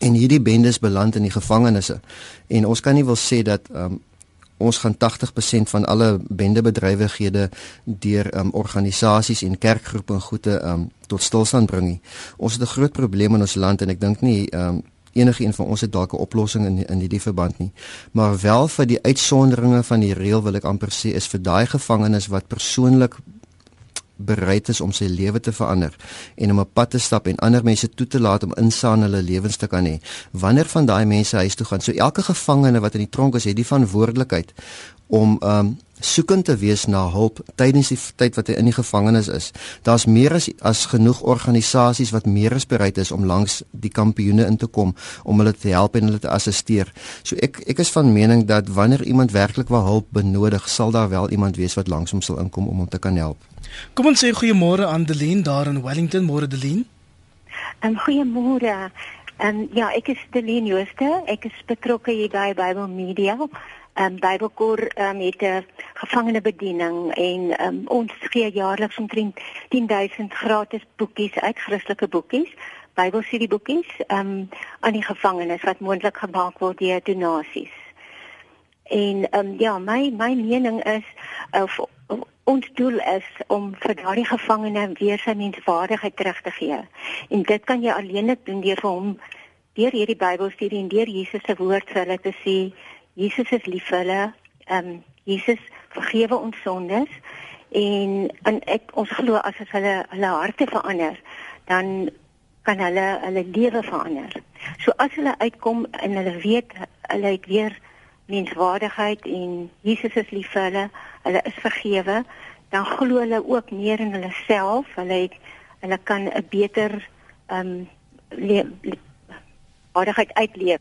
En hierdie bendes beland in die gevangenisse. En ons kan nie wil sê dat ehm um, ons gaan 80% van alle bendebedrywighede deur um, organisasies en kerkgroepe en goede um, tot stilstand bring nie. Ons het 'n groot probleem in ons land en ek dink nie um, enige een van ons het dalk 'n oplossing in in hierdie verband nie. Maar wel vir die uitsonderinge van die reël wil ek amper sê is vir daai gevangenes wat persoonlik bereid is om sy lewe te verander en om 'n pad te stap en ander mense toe te laat om insaan hulle lewens te kan hê. Wanneer van daai mense huis toe gaan, so elke gevangene wat in die tronk is, het die verantwoordelikheid om um soekend te wees na hulp tydens die tyd wat hy in die gevangenis is. Daar's meer as as genoeg organisasies wat meer as bereid is om langs die kampioene in te kom om hulle te help en hulle te assisteer. So ek ek is van mening dat wanneer iemand werklik wel hulp benodig, sal daar wel iemand wees wat langs hom sal inkom om hom te kan help. Kom ons sê goeiemôre aan Delien daar in Wellington, môre Delien. Um, goeiemôre. Um, ja, ek is Delien Jooste. Ek is betrokke hier by Bible Media um, Bybelkor um, het 'n gevangenebediening en um, ons gee jaarliks omtrent 10000 gratis boekies uit Christelike boekies, Bybelstudie boekies um, aan die gevangenes wat moontlik gemaak word deur donasies. En um, ja, my my mening is of ons doel is om vir daardie gevangene weer sy menswaardigheid terug te gee. En dit kan jy alleenlik doen deur vir hom deur hierdie Bybelstudie en deur Jesus se woord vir hulle te sê Jesus is lief vir hulle. Ehm um, Jesus vergewe ons sondes en en ek ons glo as as hulle hulle harte verander, dan kan hulle hulle lewe verander. So as hulle uitkom en hulle weet hulle het weer menswaardigheid en Jesus is lief vir hulle, hulle is vergewe, dan glo hulle ook meer in hulle self. Hulle het hulle kan 'n beter ehm um, waardigheid uitleef.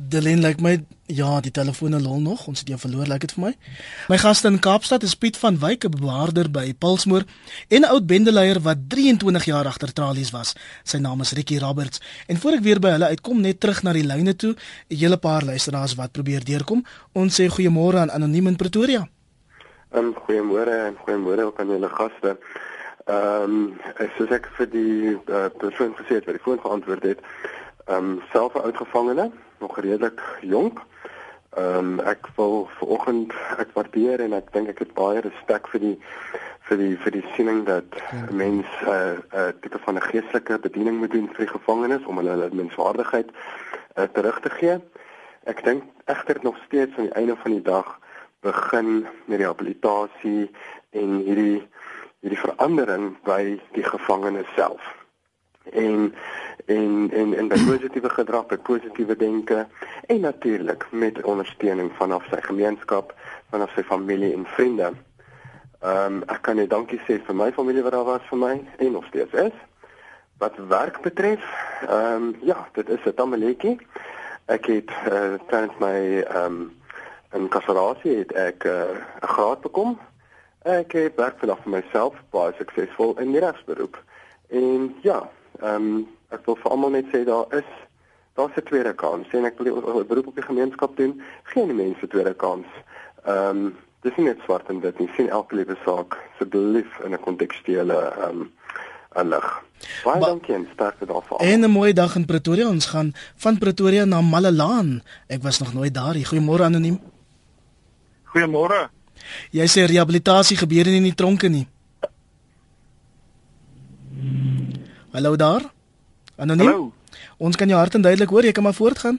Delin lyk like my ja, die telefoon lol nog. Ons het jou verloor, lyk like dit vir my. My gaste in Kaapstad is Piet van Wyk, 'n bewaarder by Pulsmoor en 'n oud bendeleier wat 23 jaar agter tralies was. Sy naam is Ricky Roberts. En voor ek weer by hulle uitkom, net terug na die lyne toe, 'n hele paar luisteraars wat probeer deurkom. Ons sê goeiemôre aan Anoniem in Pretoria. Ehm um, goeiemôre en goeiemôre ook aan julle gaste. Ehm um, soos ek vir die uh, persoon gesê het wat die foon geantwoord het, ehm um, self 'n oud gevangene nog redelik jonk. Ehm um, ek wil vanoggend ek waardeer en ek dink ek het baie respek vir die vir die vir die siening dat ja. mens 'n uh, uh, tipe van 'n geestelike bediening moet doen vir die gevangenes om hulle menswaardigheid uh, terug te gee. Ek dink egter nog steeds aan die einde van die dag begin met rehabilitasie en hierdie hierdie verandering by die gevangenes self. En en en en by positiewe gedrag, by positiewe denke en natuurlik met ondersteuning vanaf sy gemeenskap, vanaf sy familie en vriende. Ehm um, ek kan net dankie sê vir my familie wat daar was vir my en nog steeds is. Wat werk betref, ehm um, ja, dit is 'n tamaletjie. Ek het uh, tans my ehm um, in kaserasie het ek eh, 'n uh, graad bekom. Ek het werk vanaf vir myself baie suksesvol in die regsberoep. En ja, ehm um, ek wil vir almal net sê daar is daar's 'n tweede kans. Sien ek wil 'n beroep op die gemeenskap doen, geen mense tweede kans. Ehm um, dis nie net swart en wit nie. Sien elke liewe saak asseblief in 'n kontekstuele ehm um, aanlig. Baie ba dankie en sterkte daarvoor. En 'n mooi dag in Pretoria. Ons gaan van Pretoria na Malelaan. Ek was nog nooit daar nie. Goeiemôre anoniem. Goeiemôre. Jy sê rehabilitasie gebeur nie in die tronke nie. Hallo daar. Anoniem. Hallo. Ons kan jou hart en duidelik hoor, jy kan maar voortgaan.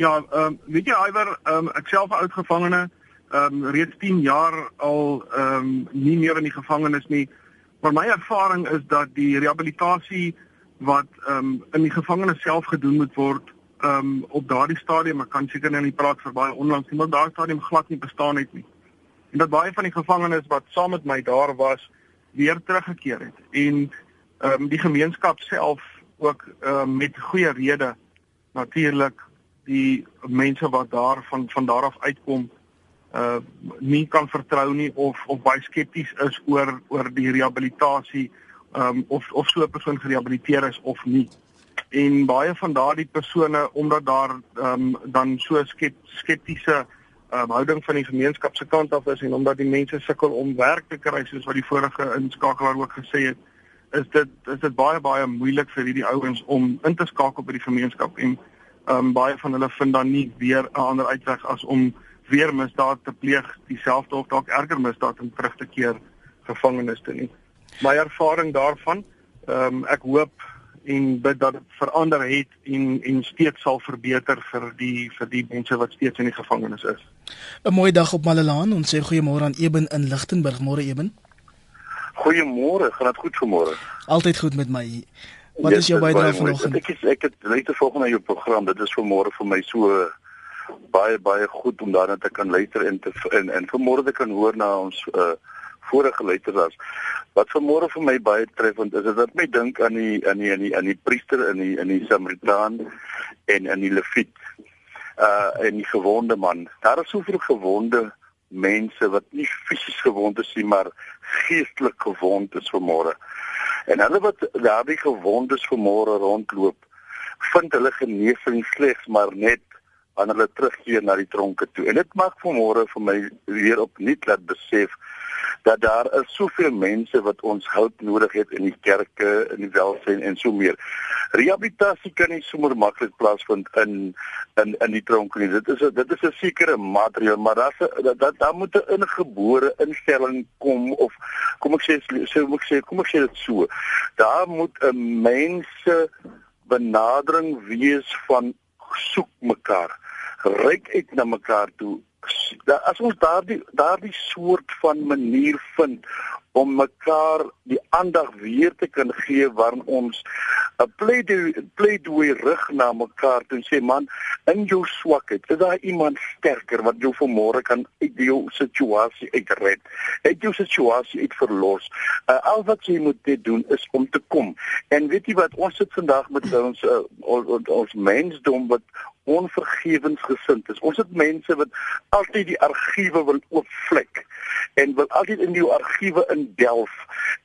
Ja, ehm um, weet jy Iwer, ehm um, ek self 'n oud gevangene, ehm um, reeds 10 jaar al ehm um, nie meer in die gevangenis nie. Maar my ervaring is dat die rehabilitasie wat ehm um, in die gevangenis self gedoen moet word, ehm um, op daardie stadium, ek kan seker nou nie praat vir baie onlangs nie, maar daardie stadium glad nie bestaan het nie. En dat baie van die gevangenes wat saam met my daar was, weer teruggekeer het. En ehm um, die gemeenskap self ook ehm um, met goeie rede natuurlik die mense wat daar van van daar af uitkom uh nie kan vertrou nie of of baie skepties is oor oor die rehabilitasie ehm um, of of so 'n persoon gerehabiliteer is of nie. En baie van daardie persone omdat daar ehm um, dan so skep, skeptiese ehm um, houding van die gemeenskap se kant af is en omdat die mense sukkel om werk te kry soos wat die vorige inskakelaar ook gesê het, is dit is dit baie baie moeilik vir hierdie ouens om in te skakel by die gemeenskap en ehm um, baie van hulle vind dan nie weer 'n ander uitweg as om weer misdaad te pleeg, dieselfde of dalk erger misdaad om terug te keer gevangenes toe nie. My ervaring daarvan, ehm um, ek hoop en bid dat dit verander het en en steeds sal verbeter vir die vir die mense wat steeds in die gevangenis is. 'n Mooi dag op Malelaan. Ons sê goeiemôre aan Eben in Lichtenburg. Môre Eben. Goeiemôre, gaan dit goed vanmôre? Altyd goed met my. Wat is jou bydrae vanoggend? Ek is ek het net te volg na jou program. Dit is vanmôre vir my so baie baie goed om daarna te kan luister en te en, en vanmôre te kan hoor na ons uh vorige luisteraars. Wat vanmôre vir my baie treffend is, is dat my dink aan die aan die aan die aan die priester in die in die Samaritaan en in die Leviet. Uh en die gewonde man. Daar is soveel gewonde mense wat nie fisies gewond is nie, maar geestelik gewond is vanmôre. En hulle wat daardie gewondes vanmôre rondloop, vind hulle genesing slegs maar net wanneer hulle terugkeer na die tronke toe. En dit maak vanmôre vir my weer opnuut laat besef dat daar is soveel mense wat ons hulp nodig het in die kerke, in die welsyn en so meer. Rehabilitasie kan nie sommer maklik plaasvind in in in die tronk nie. Dit is a, dit is 'n sekere materiaal, maar daar's dat daar da moet 'n ingebore instelling kom of kom ek sê sê kom ek sê kom ek sê dit so. Daar moet 'n mense benadering wees van soek mekaar ryk uit na mekaar toe as ons daardie daardie soort van manier vind om mekaar die aandag weer te kan gee waarin ons 'n pleidooi pleidooi rig na mekaar toe sê man in jou swakheid is daar iemand sterker wat jou vanmôre kan uit jou situasie uitred uit jou situasie uit verlos? Uh, al wat jy moet dit doen is om te kom. En weet jy wat ons sit vandag met ons uh, ons, ons mensdom wat onvergewensgesind is. Ons het mense wat altyd die argiewe wil oopvlek en wil altyd in die argiewe indelf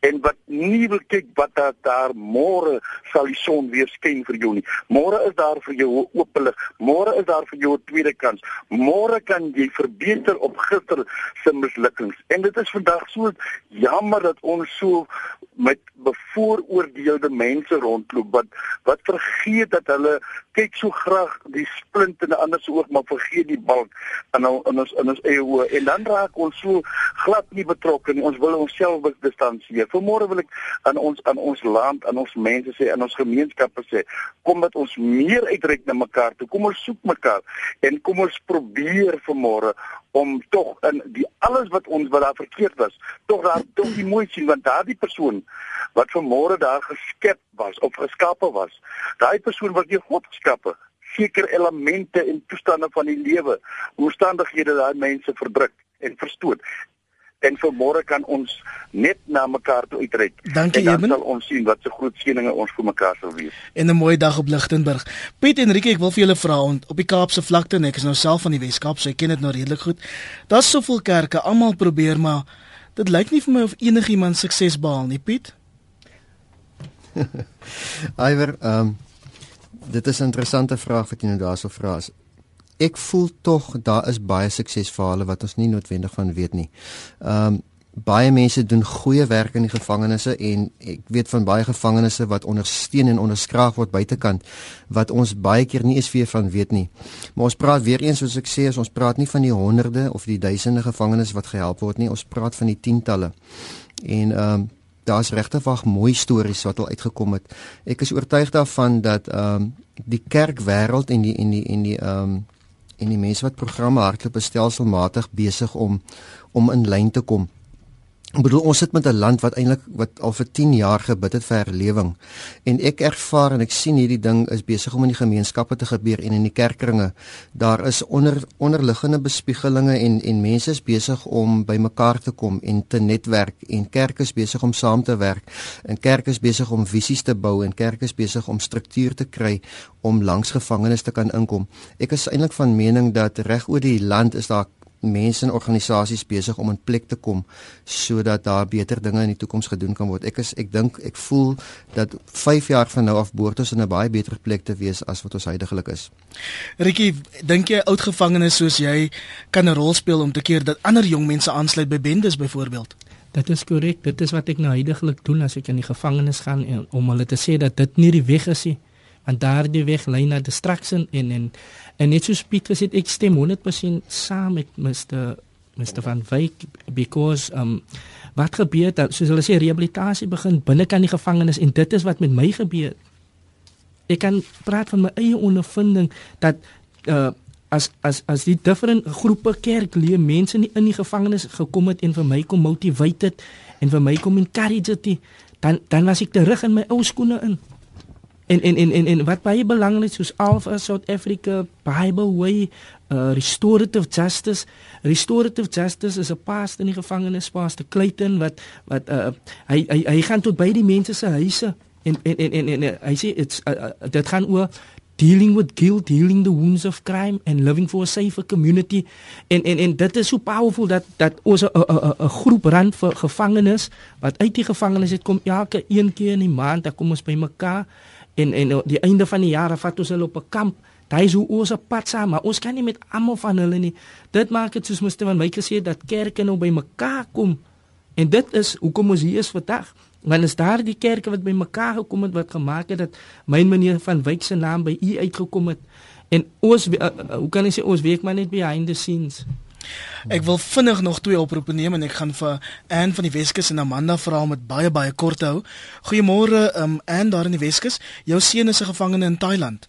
en wat nie wil kyk wat daar, daar môre sal die son weer skyn vir jou nie. Môre is daar vir jou 'n oop lig. Môre is daar vir jou 'n tweede kans. Môre kan jy verbeter op gister se mislukkings. En dit is vandag so jammer dat ons so met bevooroordeelde mense rondloop wat wat vergeet dat hulle kyk so graag die splint in 'n ander se oog maar vergeet die balk in in ons in ons eie oë. En dan raak ons so glad nie betrokke nie. Ons wil onsself distansieer. Vanmôre wil ek aan ons aan ons land aan ons mense sê aan ons gemeenskappe sê kom dat ons meer uitreik na mekaar toe. Kom ons soek mekaar en kom ons probeer vanmôre om tog in die alles wat ons wat daar verkeerd was tog daar tog die mooi sien want daardie persoon wat vanmôre daar geskep was of geskape was daai persoon wat deur God geskape sekere elemente en toestande van die lewe omstandighede daai mense verdruk en verstoot en vanmôre kan ons net na mekaar toe uitreik. Dankie, en dan Eben. sal ons sien wat se so groot seëninge ons vir mekaar sal wees. En 'n mooi dag op Lichtenburg. Piet en Rieke, ek wil vir julle vra op die Kaapse vlakte en ek is nou self van die Wes-Kaap, so ek ken dit nou redelik goed. Daar's soveel kerke, almal probeer maar dit lyk nie vir my of enigiemand sukses behaal nie, Piet. Iwer, ehm um, dit is 'n interessante vraag wat jy nou daarso vra. Ek voel tog daar is baie suksesverhale wat ons nie noodwendig van weet nie. Ehm um, baie mense doen goeie werk in die gevangenisse en ek weet van baie gevangenisse wat ondersteun en onderskraag word buitekant wat ons baie keer nie eens weer van weet nie. Maar ons praat weer eens soos ek sê, ons praat nie van die honderde of die duisende gevangenes wat gehelp word nie, ons praat van die tientalle. En ehm um, daar's regtig wag mooi stories wat al uitgekom het. Ek is oortuig daarvan dat ehm um, die kerkwêreld en die en die en die ehm um, en die mense wat programme hardloop stelselmatig besig om om in lyn te kom. Ek bedoel ons sit met 'n land wat eintlik wat al vir 10 jaar gebid het vir herlewing. En ek ervaar en ek sien hierdie ding is besig om in die gemeenskappe te gebeur en in die kerkringe. Daar is onder onderliggende bespiegelinge en en mense is besig om bymekaar te kom en te netwerk en kerke is besig om saam te werk. En kerke is besig om visies te bou en kerke is besig om struktuur te kry om langs gevangenes te kan inkom. Ek is eintlik van mening dat reg oor die land is daar mense en organisasies besig om in plek te kom sodat daar beter dinge in die toekoms gedoen kan word. Ek is ek dink ek voel dat 5 jaar van nou af behoort ons in 'n baie beter plek te wees as wat ons heidaglik is. Ricky, dink jy oud gevangenes soos jy kan 'n rol speel om te keer dat ander jong mense aansluit by bendes byvoorbeeld? Dit is korrek. Dit is wat ek nou heidaglik doen as ek in die gevangenis gaan en om hulle te sê dat dit nie die weg is nie want daardie weg lei na distraction en en en net soos Piet gesê ek stem 100% saam met Mr Mr van Wyk because um wat gebeur dan soos hulle sê rehabilitasie begin binne kan die gevangenis en dit is wat met my gebeur. Ek kan praat van my eie ondervinding dat uh as as as die different groepe kerklede mense nie in die gevangenis gekom het en vir my kom motivate het en vir my kom encourage het dan dan was ek terug in my ou skoene in En en en en, en wat baie belangrik soos Alpha South Africa Bible Way uh, restorative justice. Restorative justice is 'n pas in die gevangenis pas te Clayton wat wat uh, hy, hy hy gaan tot by die mense se huise en en en en, en, en hy sê dit's uh, uh, dit gaan oor dealing with guilt healing the wounds of crime and living for a safer community. En en en dit is so powerful dat dat ons 'n 'n groep rand vir gevangenes wat uit die gevangenis het kom elke een keer in die maand dan kom ons by mekaar en en die einde van die jaar vat ons hulle op 'n kamp. Daai is hoe ons op pad saam, maar ons kan nie met almal van hulle nie. Dit maak dit soos moeste van my gesê dat kerke nou by mekaar kom En dit is hoekom ons hier is vandag. Want is daar die kerke wat bymekaar gekom het wat gemaak het dat my meneer van Wyk se naam by u uitgekom het. En ons uh, uh, hoe kan ek sê ons werk maar net behind the scenes. Ek wil vinnig nog twee oproepe neem en ek gaan vir Ann van die Weskus en Amanda vra om dit baie baie kort te hou. Goeiemôre, um Ann daar in die Weskus. Jou seun is 'n gevangene in Thailand.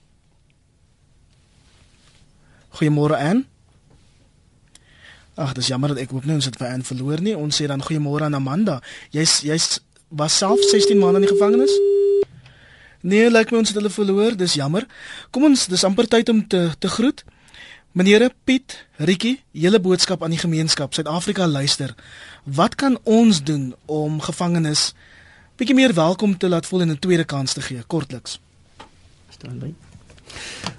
Goeiemôre Ann. Ag, dis jammer dat ek ook nie ons het vir Ann verloor nie. Ons sê dan goeiemôre aan Amanda. Jy's jy's was self 16 maande in die gevangenis? Nee, lyk my ons het hulle verloor. Dis jammer. Kom ons, dis amper tyd om te te groet. Meneere Piet, Rikkie, julle boodskap aan die gemeenskap Suid-Afrika luister. Wat kan ons doen om gevangenes bietjie meer welkom te laat voel en 'n tweede kans te gee? Kortliks. Staan by.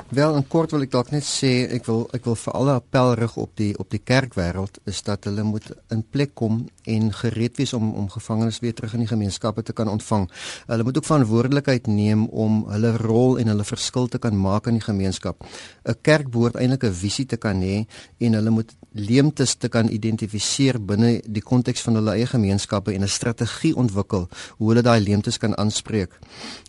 Wel, en kort wil ek dalk net sê ek wil ek wil vir alle appel rig op die op die kerkwêreld is dat hulle moet in plek kom en gereed wees om om gevangenes weer terug in die gemeenskappe te kan ontvang. Hulle moet ook verantwoordelikheid neem om hulle rol en hulle verskil te kan maak in die gemeenskap. 'n Kerk behoort eintlik 'n visie te kan hê en hulle moet leemtes te kan identifiseer binne die konteks van hulle eie gemeenskappe en 'n strategie ontwikkel hoe hulle daai leemtes kan aanspreek.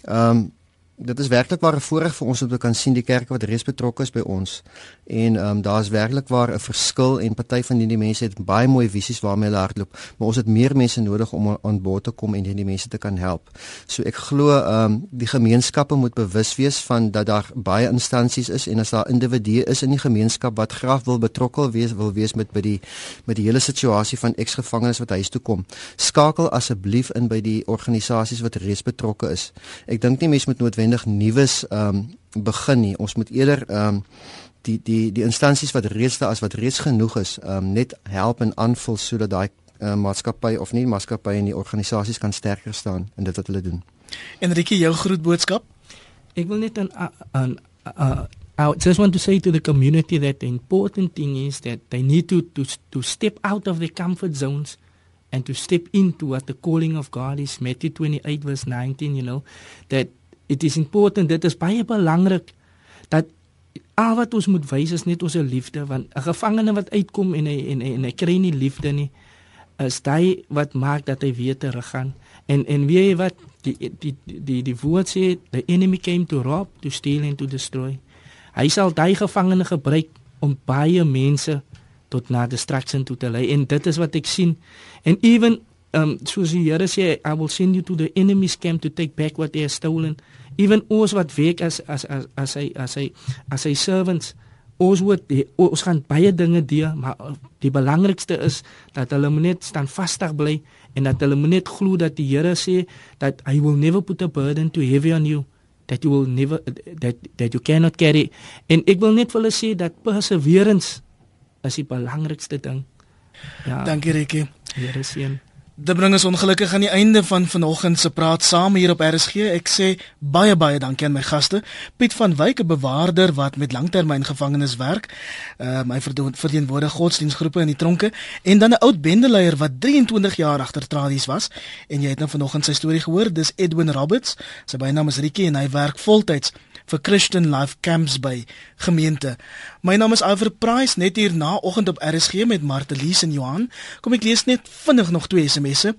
Ehm um, dit is werklik waar 'n voorreg vir ons om te kan sien die kerke wat reeds betrokke is by ons. En ehm um, daar is werklik waar 'n verskil en party van hierdie mense het baie mooi visies waarmee hulle hardloop, maar ons het meer mense nodig om aan bod te kom en hierdie mense te kan help. So ek glo ehm um, die gemeenskappe moet bewus wees van dat daar baie instansies is en as daar individue is in die gemeenskap wat graag wil betrokke wees wil wees met by die met die hele situasie van eksgevangenes wat huis toe kom. Skakel asseblief in by die organisasies wat reeds betrokke is. Ek dink nie mense moet noodwendig nuus ehm um, begin nie. Ons moet eerder ehm um, die die die instansies wat reeds daar is wat reeds genoeg is, um, net help en aanvul sodat daai uh, maatskappy of nie maatskappy en die organisasies kan sterker staan in dit wat hulle doen. Enrique, jou groet boodskap. Ek wil net aan aan uh, I just want to say to the community that the important thing is that they need to to to step out of their comfort zones and to step into what the calling of God is Matthew 28 verse 19 you know that it is important dit is baie belangrik dat al wat ons moet wys is net ons liefde want 'n gevangene wat uitkom en hy en, en hy kry nie liefde nie is daai wat maak dat hy weer terug gaan en en weet jy wat? Die die die die woord sê the enemy came to rob to steal and to destroy. Hy sal daai gevangene gebruik om baie mense tot na destruction toe te lei. En dit is wat ek sien. En even um soos die Here sê I will send you to the enemy's camp to take back what they have stolen even ons wat werk as as as as hy as hy as hy servants ons word die, ons gaan baie dinge doen maar die belangrikste is dat hulle net staan vastig bly en dat hulle net glo dat die Here sê dat hy will never put a burden to heavy on you that you will never that that you cannot carry. En ek wil net vir hulle sê dat perseverance is die belangrikste ding. Ja. Dankie Ricky. Here seën Dit bring ons ongelukkig aan die einde van vanoggend se praat saam hier op RSG. Ek sê baie baie dankie aan my gaste. Piet van Wyk, 'n bewaarder wat met langtermyn gevangenes werk. Ehm uh, hy verteenwoordig godsdienstgroepe in die tronke en dan 'n oud bendeleier wat 23 jaar agter tralies was. En jy het nou vanoggend sy storie gehoor. Dis Edwin Roberts. Sy bynaam is Ricky en hy werk voltyds vir Christian Life Camps by gemeente. My naam is Alfred Price net hier na oggend op RSG met Martelies en Johan. Kom ek lees net vinnig nog twee SMS'e.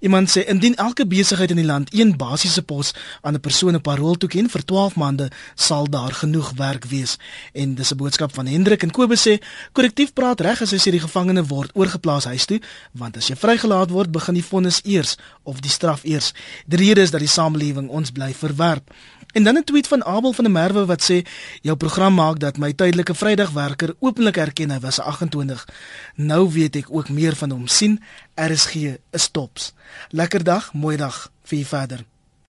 Iemand sê indien elke besigheid in die land een basiese pos aan 'n persoon 'n parol toeken vir 12 maande, sal daar genoeg werk wees. En dis 'n boodskap van Hendrik en Kobus sê korrektief praat reg as hy sê die gevangene word oorgeplaas huis toe, want as jy vrygelaat word, begin die vonnis eers of die straf eers. Die rede is dat die samelewing ons bly verwerp. En dan 'n tweet van Abel van der Merwe wat sê jou program maak dat my tydelike Vrydagwerker openlik erken hy was 28. Nou weet ek ook meer van hom sien. RSG is tops. Lekker dag, mooi dag vir verder.